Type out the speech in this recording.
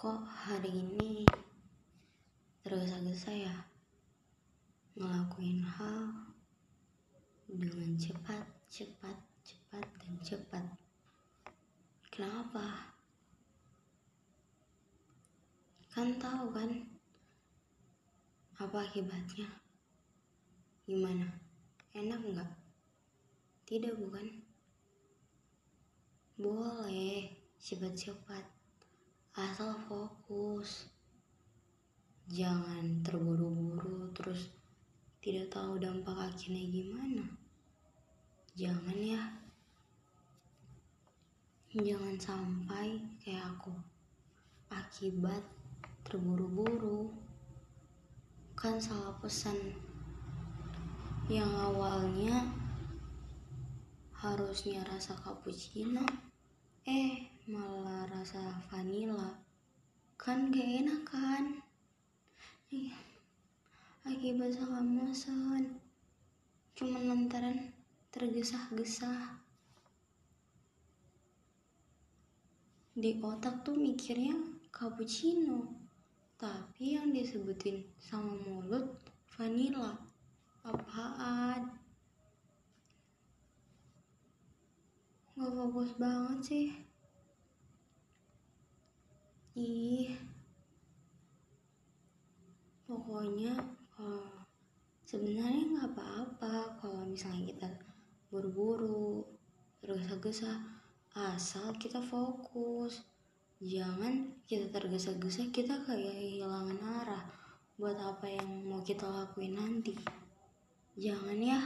Kok hari ini tergesa-gesa ya ngelakuin hal dengan cepat, cepat, cepat, dan cepat. Kenapa? Kan tahu kan apa akibatnya? Gimana? Enak nggak? Tidak bukan? Boleh cepat-cepat asal fokus jangan terburu-buru terus tidak tahu dampak akhirnya gimana. Jangan ya. Jangan sampai kayak aku. Akibat terburu-buru. Kan salah pesan. Yang awalnya harusnya rasa cappuccino. Eh malah rasa vanilla. Kan gak enak kan akibat salah mesen cuma lantaran tergesa-gesa. Di otak tuh mikirnya cappuccino tapi yang disebutin sama mulut vanilla. Apaan? Gak fokus banget sih. Ih. Pokoknya uh, sebenarnya nggak apa-apa kalau misalnya kita buru-buru, tergesa-gesa, asal kita fokus. Jangan kita tergesa-gesa kita kayak kehilangan arah buat apa yang mau kita lakuin nanti. Jangan ya.